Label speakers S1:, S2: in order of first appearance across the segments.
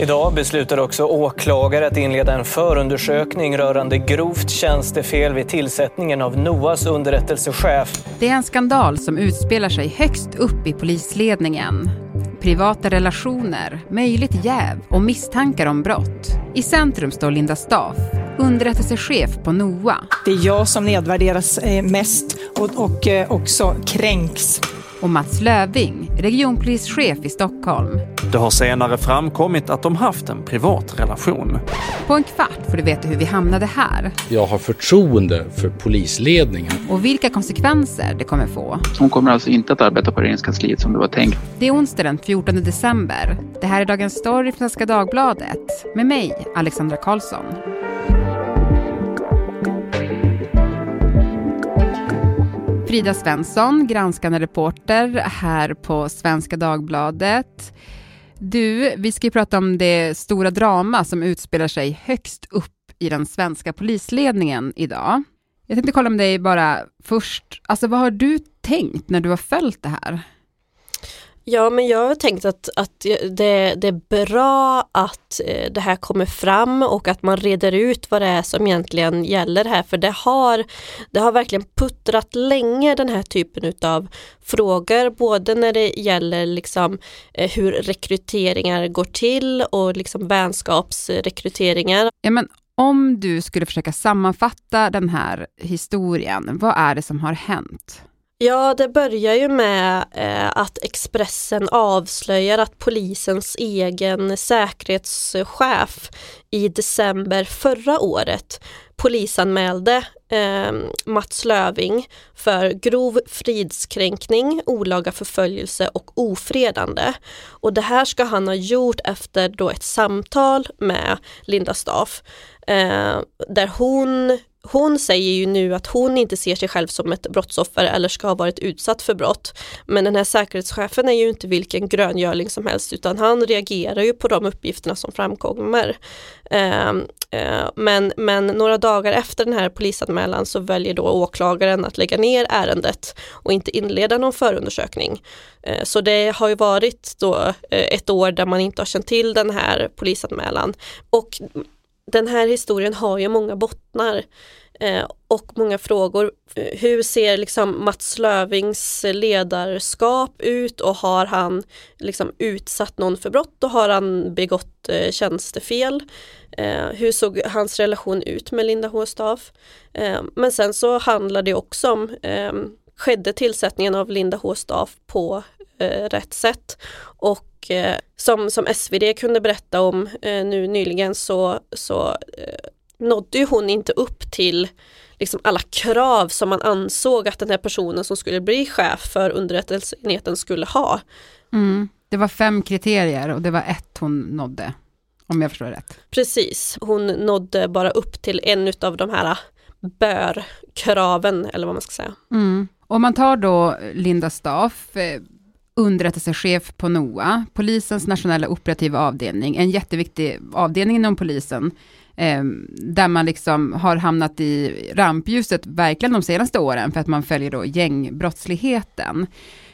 S1: Idag beslutar också åklagare att inleda en förundersökning rörande grovt tjänstefel vid tillsättningen av NOAs underrättelsechef.
S2: Det är en skandal som utspelar sig högst upp i polisledningen. Privata relationer, möjligt jäv och misstankar om brott. I centrum står Linda Staff, underrättelsechef på NOA.
S3: Det är jag som nedvärderas eh, mest och, och eh, också kränks
S2: och Mats Löving, regionpolischef i Stockholm.
S4: Det har senare framkommit att de haft en privat relation.
S2: På en kvart får du veta hur vi hamnade här.
S5: Jag har förtroende för polisledningen.
S2: Och vilka konsekvenser det kommer få.
S6: Hon kommer alltså inte att arbeta på regeringskansliet som det var tänkt.
S2: Det är onsdag den 14 december. Det här är Dagens Story från Svenska Dagbladet. Med mig, Alexandra Karlsson. Frida Svensson, granskande reporter här på Svenska Dagbladet. Du, vi ska ju prata om det stora drama som utspelar sig högst upp i den svenska polisledningen idag. Jag tänkte kolla med dig bara först, alltså vad har du tänkt när du har följt det här?
S7: Ja men jag har tänkt att, att det, det är bra att eh, det här kommer fram och att man reder ut vad det är som egentligen gäller här för det har, det har verkligen puttrat länge den här typen utav frågor både när det gäller liksom eh, hur rekryteringar går till och liksom vänskapsrekryteringar.
S2: Ja, men om du skulle försöka sammanfatta den här historien, vad är det som har hänt?
S7: Ja, det börjar ju med eh, att Expressen avslöjar att polisens egen säkerhetschef i december förra året polisanmälde eh, Mats Löving för grov fridskränkning, olaga förföljelse och ofredande. Och det här ska han ha gjort efter då ett samtal med Linda Staff eh, där hon hon säger ju nu att hon inte ser sig själv som ett brottsoffer eller ska ha varit utsatt för brott. Men den här säkerhetschefen är ju inte vilken gröngörling som helst utan han reagerar ju på de uppgifterna som framkommer. Eh, eh, men, men några dagar efter den här polisanmälan så väljer då åklagaren att lägga ner ärendet och inte inleda någon förundersökning. Eh, så det har ju varit då eh, ett år där man inte har känt till den här polisanmälan. Och den här historien har ju många bottnar eh, och många frågor. Hur ser liksom Mats Lövings ledarskap ut och har han liksom utsatt någon för brott och har han begått eh, tjänstefel? Eh, hur såg hans relation ut med Linda H Staaf? Eh, men sen så handlar det också om ehm, skedde tillsättningen av Linda H Staaf på eh, rätt sätt? Och eh, som, som SvD kunde berätta om eh, nu nyligen så, så eh, nådde hon inte upp till liksom alla krav som man ansåg att den här personen som skulle bli chef för underrättelseenheten skulle ha.
S2: Mm. Det var fem kriterier och det var ett hon nådde, om jag förstår rätt.
S7: Precis, hon nådde bara upp till en av de här bör-kraven, eller vad man ska säga.
S2: Mm. Om man tar då Linda Staff, eh, underrättelsechef på NOA, polisens nationella operativa avdelning, en jätteviktig avdelning inom polisen, Ehm, där man liksom har hamnat i rampljuset verkligen de senaste åren, för att man följer då gängbrottsligheten.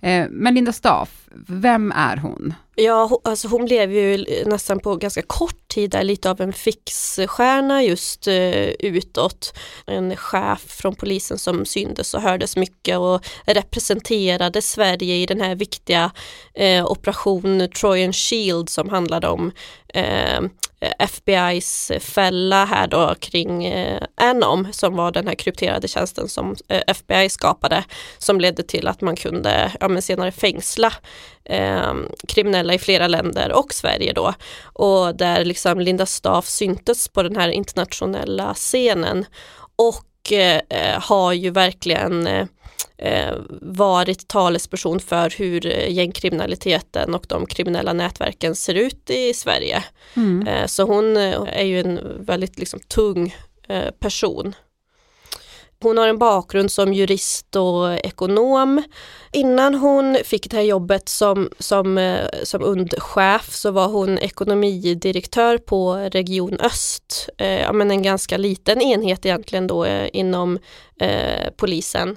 S2: Eh, men Linda Staff, vem är hon?
S7: Ja, alltså hon blev ju nästan på ganska kort tid är lite av en fixstjärna just eh, utåt. En chef från polisen som syntes och hördes mycket och representerade Sverige i den här viktiga eh, operation Trojan Shield som handlade om eh, FBIs fälla här då kring eh, Anom som var den här krypterade tjänsten som eh, FBI skapade som ledde till att man kunde ja, men senare fängsla eh, kriminella i flera länder och Sverige då. Och där liksom Linda Staff syntes på den här internationella scenen och eh, har ju verkligen eh, eh, varit talesperson för hur gängkriminaliteten och de kriminella nätverken ser ut i Sverige. Mm. Eh, så hon är ju en väldigt liksom, tung eh, person. Hon har en bakgrund som jurist och ekonom. Innan hon fick det här jobbet som, som, eh, som undchef så var hon ekonomidirektör på Region Öst. Eh, men en ganska liten enhet egentligen då eh, inom eh, polisen.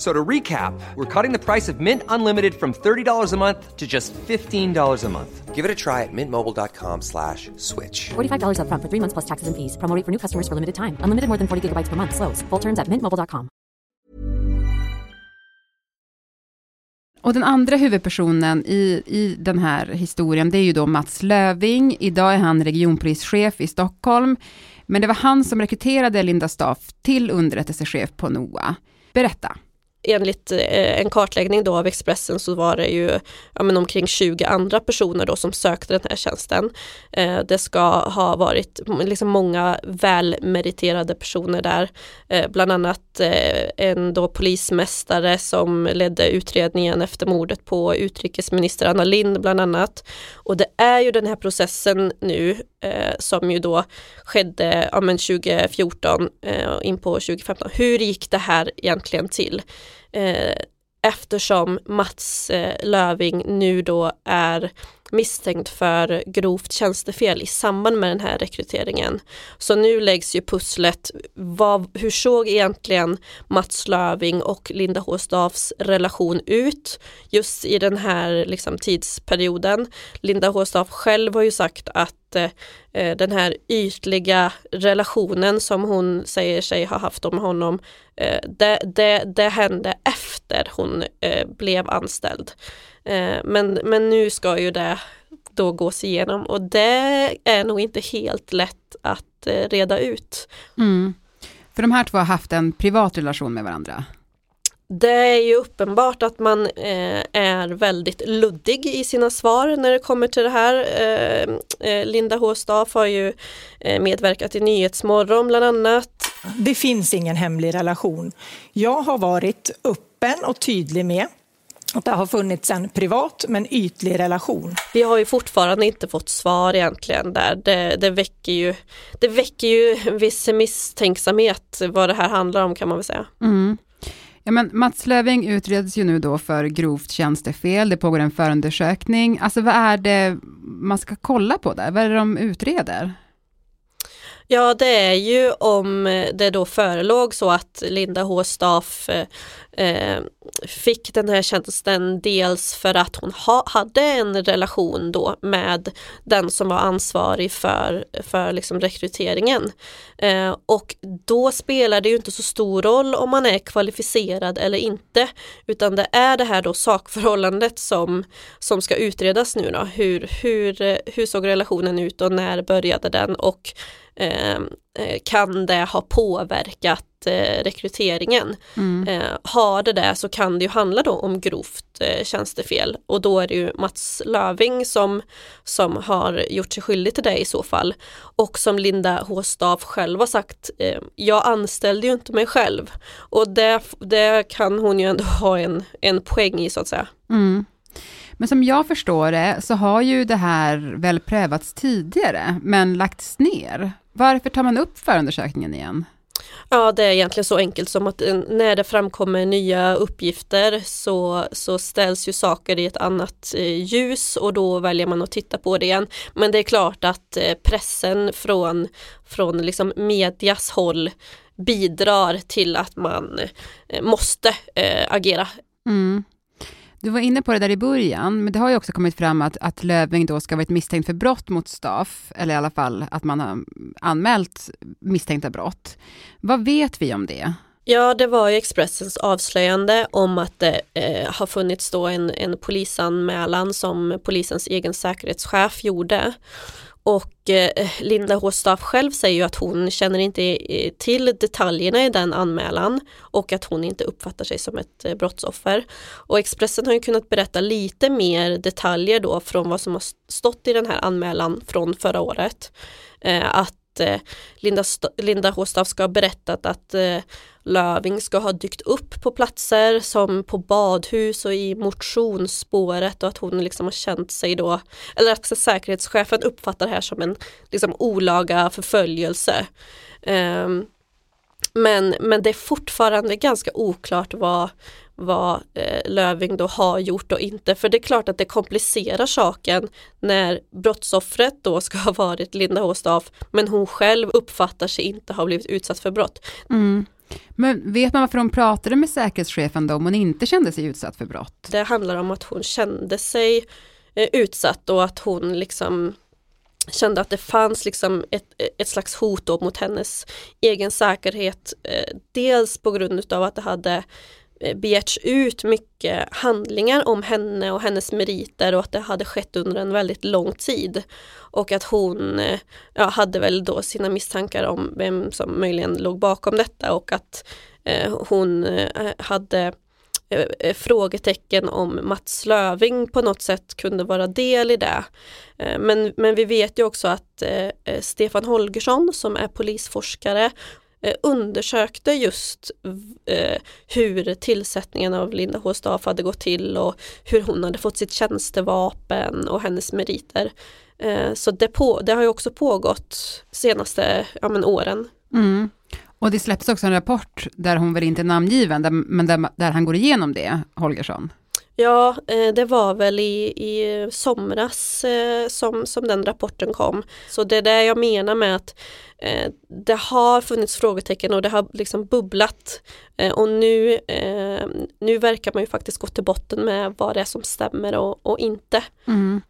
S8: So to recap, we're cutting the price of Mint Unlimited from $30 a month to just $15 a month. Give it a try at mintmobile.com slash switch.
S9: $45 up front for three months plus taxes and fees. Promo rate for new customers for limited time. Unlimited more than 40 gigabytes per month. Slows. Full terms at mintmobile.com.
S2: Och den andra huvudpersonen i, i den här historien, det är ju då Mats Löving. Idag är han regionpolischef i Stockholm. Men det var han som rekryterade Linda Staff till underrättelsechef på NOA. Berätta
S7: enligt eh, en kartläggning då av Expressen så var det ju ja, men omkring 20 andra personer då som sökte den här tjänsten. Eh, det ska ha varit liksom många välmeriterade personer där, eh, bland annat en då polismästare som ledde utredningen efter mordet på utrikesminister Anna Lind bland annat. Och det är ju den här processen nu som ju då skedde ja, men 2014 in på 2015. Hur gick det här egentligen till? Eh, eftersom Mats eh, Löving nu då är misstänkt för grovt tjänstefel i samband med den här rekryteringen. Så nu läggs ju pusslet, vad, hur såg egentligen Mats Löving och Linda Håstavs relation ut just i den här liksom, tidsperioden? Linda Håstav själv har ju sagt att eh, den här ytliga relationen som hon säger sig ha haft om honom, eh, det, det, det hände efter hon eh, blev anställd. Eh, men, men nu ska ju det då gås igenom och det är nog inte helt lätt att eh, reda ut.
S2: Mm. För de här två har haft en privat relation med varandra?
S7: Det är ju uppenbart att man eh, är väldigt luddig i sina svar när det kommer till det här. Eh, eh Linda H Staaf har ju eh, medverkat i Nyhetsmorgon bland annat.
S3: Det finns ingen hemlig relation. Jag har varit öppen och tydlig med att det har funnits en privat men ytlig relation.
S7: Vi har ju fortfarande inte fått svar egentligen där. Det, det, väcker, ju, det väcker ju en viss misstänksamhet vad det här handlar om kan man väl säga.
S2: Mm. Ja, men Mats Löving utreds ju nu då för grovt tjänstefel, det pågår en förundersökning. Alltså vad är det man ska kolla på där? Vad är det de utreder?
S7: Ja, det är ju om eh, det då förelåg så att Linda H Staff eh, eh, fick den här tjänsten dels för att hon ha, hade en relation då med den som var ansvarig för, för liksom rekryteringen. Eh, och då spelar det ju inte så stor roll om man är kvalificerad eller inte, utan det är det här då sakförhållandet som, som ska utredas nu då. Hur, hur, eh, hur såg relationen ut och när började den och eh kan det ha påverkat eh, rekryteringen. Mm. Eh, har det det så kan det ju handla då om grovt eh, tjänstefel och då är det ju Mats Löving som, som har gjort sig skyldig till det i så fall. Och som Linda H Staaf själv har sagt, eh, jag anställde ju inte mig själv. Och det, det kan hon ju ändå ha en, en poäng i så att säga.
S2: Mm. Men som jag förstår det, så har ju det här väl prövats tidigare, men lagts ner. Varför tar man upp förundersökningen igen?
S7: Ja, det är egentligen så enkelt som att eh, när det framkommer nya uppgifter så, så ställs ju saker i ett annat eh, ljus och då väljer man att titta på det igen. Men det är klart att eh, pressen från, från liksom medias håll bidrar till att man måste agera.
S2: Mm. Du var inne på det där i början, men det har ju också kommit fram att, att Löving då ska ha varit misstänkt för brott mot Staff, eller i alla fall att man har anmält misstänkta brott. Vad vet vi om det?
S7: Ja, det var ju Expressens avslöjande om att det eh, har funnits då en, en polisanmälan som polisens egen säkerhetschef gjorde och eh, Linda H Staff själv säger ju att hon känner inte eh, till detaljerna i den anmälan och att hon inte uppfattar sig som ett eh, brottsoffer. Och Expressen har ju kunnat berätta lite mer detaljer då från vad som har stått i den här anmälan från förra året. Att Linda, Linda Håstav ska ha berättat att Löving ska ha dykt upp på platser som på badhus och i motionsspåret och att hon liksom har känt sig då, eller att säkerhetschefen uppfattar det här som en liksom olaga förföljelse. Um, Men, men det är fortfarande ganska oklart vad, vad eh, Löving då har gjort och inte. För det är klart att det komplicerar saken när brottsoffret då ska ha varit Linda Håstaff men hon själv uppfattar sig inte ha blivit utsatt för brott.
S2: Mm. Men vet man varför hon pratade med säkerhetschefen då om hon inte kände sig utsatt för brott?
S7: Det handlar om att hon kände sig eh, utsatt och att hon liksom kände att det fanns liksom ett, ett slags hot mot hennes egen säkerhet. Eh, dels på grund av att det hade Eh, begärts ut mycket handlingar om henne och hennes meriter och att det hade skett under en väldigt lång tid. Och att hon eh, ja, hade väl då sina misstankar om vem som möjligen låg bakom detta och att eh, hon eh, hade eh, frågetecken om Mats Löving på något sätt kunde vara del i det. Eh, men, men vi vet ju också att eh, Stefan Holgersson som är polisforskare Eh, undersökte just eh, hur tillsättningen av Linda H Staaf hade gått till och hur hon hade fått sitt tjänstevapen och hennes meriter. Eh, så det, på, det har ju också pågått senaste ja, men åren.
S2: Mm. Och det släpps också en rapport där hon väl inte är namngiven, där, men där, där han går igenom det, Holgersson.
S7: Ja, eh, det var väl i, i somras eh, som, som den rapporten kom. Så det är det jag menar med att eh, det har funnits frågetecken och det har liksom bubblat. Och nu, nu verkar man ju faktiskt gå till botten med vad det är som stämmer och, och inte.
S2: Mm.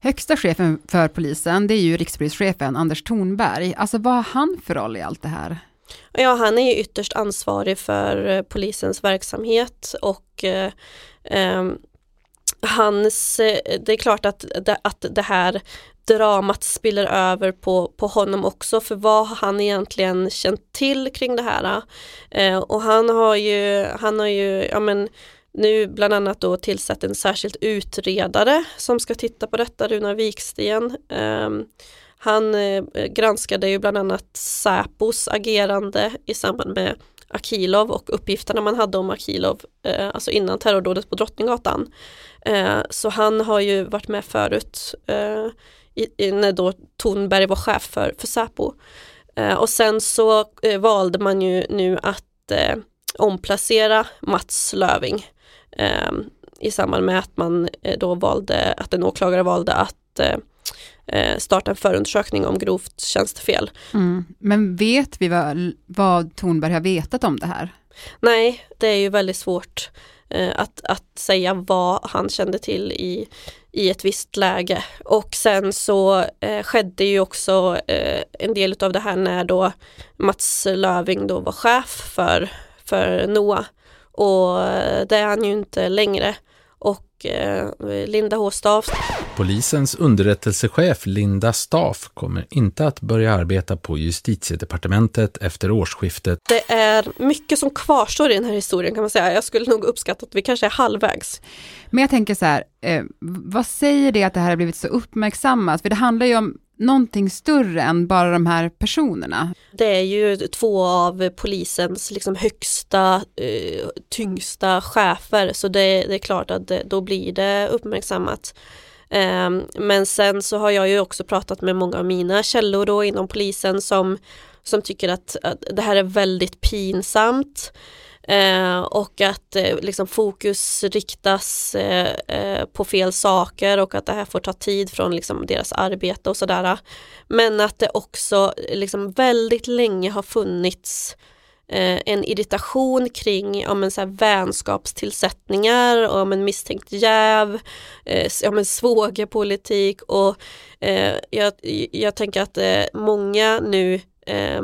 S2: Högsta chefen för polisen, det är ju rikspolischefen Anders Thornberg. Alltså vad har han för roll i allt det här?
S7: Ja, han är ytterst ansvarig för polisens verksamhet och Ehm, hans, eh, det är klart att det, att det här dramat spiller över på, på honom också för vad har han egentligen känt till kring det här? Eh, och han har ju, han har ju, ja men nu bland annat då tillsatt en särskild utredare som ska titta på detta, Runar Viksten. Eh, han eh, granskade ju bland annat Säpos agerande i samband med Akilov och uppgifterna man hade om Akilov, eh, alltså innan terrordådet på Drottninggatan. Eh, så han har ju varit med förut eh, i, när då Thornberg var chef för, för Säpo. Eh, och sen så eh, valde man ju nu att eh, omplacera Mats Löving eh, i samband med att man eh, då valde, att en åklagare valde att eh, starta en förundersökning om grovt tjänstefel.
S2: Mm. Men vet vi vad, vad Thornberg har vetat om det här?
S7: Nej, det är ju väldigt svårt eh, att, att säga vad han kände till i, i ett visst läge. Och sen så eh, skedde ju också eh, en del av det här när då Mats Löving då var chef för, för NOA. Och eh, det är han ju inte längre. Och eh, Linda H Staaf
S5: Polisens underrättelsechef Linda Staff kommer inte att börja arbeta på justitiedepartementet efter årsskiftet.
S7: Det är mycket som kvarstår i den här historien kan man säga. Jag skulle nog uppskatta att vi kanske är halvvägs.
S2: Men jag tänker så här, eh, vad säger det att det här har blivit så uppmärksammat? För det handlar ju om någonting större än bara de här personerna.
S7: Det är ju två av polisens liksom högsta, eh, tyngsta chefer, så det, det är klart att det, då blir det uppmärksammat. Ehm, men sen så har jag ju också pratat med många av mina källor då inom polisen som, som tycker att, att det här är väldigt pinsamt. Eh, och att eh, liksom fokus riktas eh, eh, på fel saker och att det här får ta tid från liksom, deras arbete och sådär. Men att det också liksom, väldigt länge har funnits eh, en irritation kring ja, men, så här, vänskapstillsättningar, ja, men, misstänkt jäv, eh, ja, men, svågerpolitik och eh, jag, jag tänker att eh, många nu eh,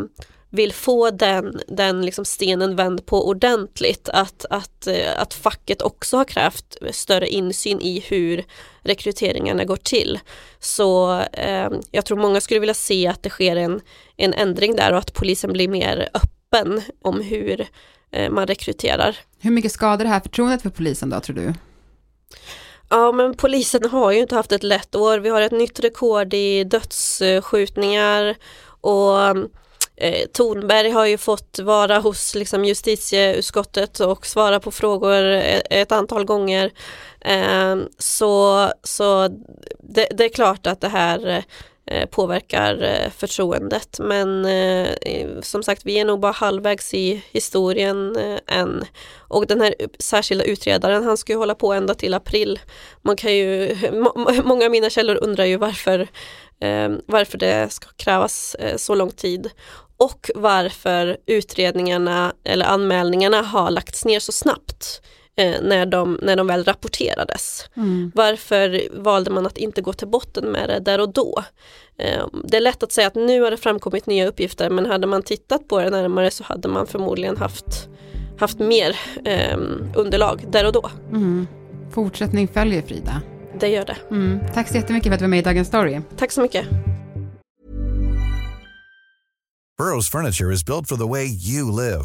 S7: vill få den, den liksom stenen vänd på ordentligt. Att, att, eh, att facket också har krävt större insyn i hur rekryteringarna går till. Så eh, jag tror många skulle vilja se att det sker en, en ändring där och att polisen blir mer öppen öppen om hur eh, man rekryterar.
S2: Hur mycket skadar det här förtroendet för polisen då tror du?
S7: Ja men polisen har ju inte haft ett lätt år. Vi har ett nytt rekord i dödsskjutningar och eh, Tornberg har ju fått vara hos liksom, justitieutskottet och svara på frågor ett, ett antal gånger. Eh, så så det, det, är klart att det här eh, Eh, påverkar eh, förtroendet. Men eh, som sagt, vi är nog bara halvvägs i historien än. Och den här särskilda utredaren, han ska ju hålla på ända till april. Man kan ju, många av mina källor undrar ju varför, varför det ska krävas så lång tid och varför utredningarna eller anmälningarna har lagts ner så snabbt eh, när, de, när de väl rapporterades. Mm. Varför valde man att inte gå till botten med det där och då? Eh, det är lätt att säga att nu har det framkommit nya uppgifter men hade man tittat på det närmare så hade man förmodligen haft, haft mer eh, underlag där och då.
S2: Mm. Fortsättning följer Frida.
S7: Det gör det.
S2: Mm. Tack så jättemycket för att du var med i Dagens Story.
S7: Tack så mycket.
S10: Burrows furniture is built for the way you live.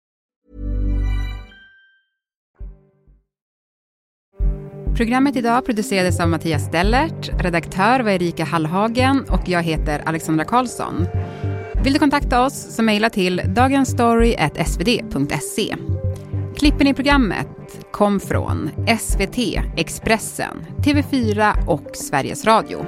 S2: Programmet idag producerades av Mattias Stellert, redaktör var Erika Hallhagen och jag heter Alexandra Karlsson. Vill du kontakta oss så mejla till dagensstory.svd.se. Klippen i programmet kom från SVT, Expressen, TV4 och Sveriges Radio.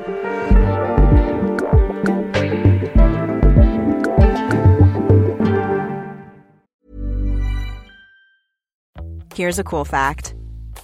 S11: Here's a cool fact.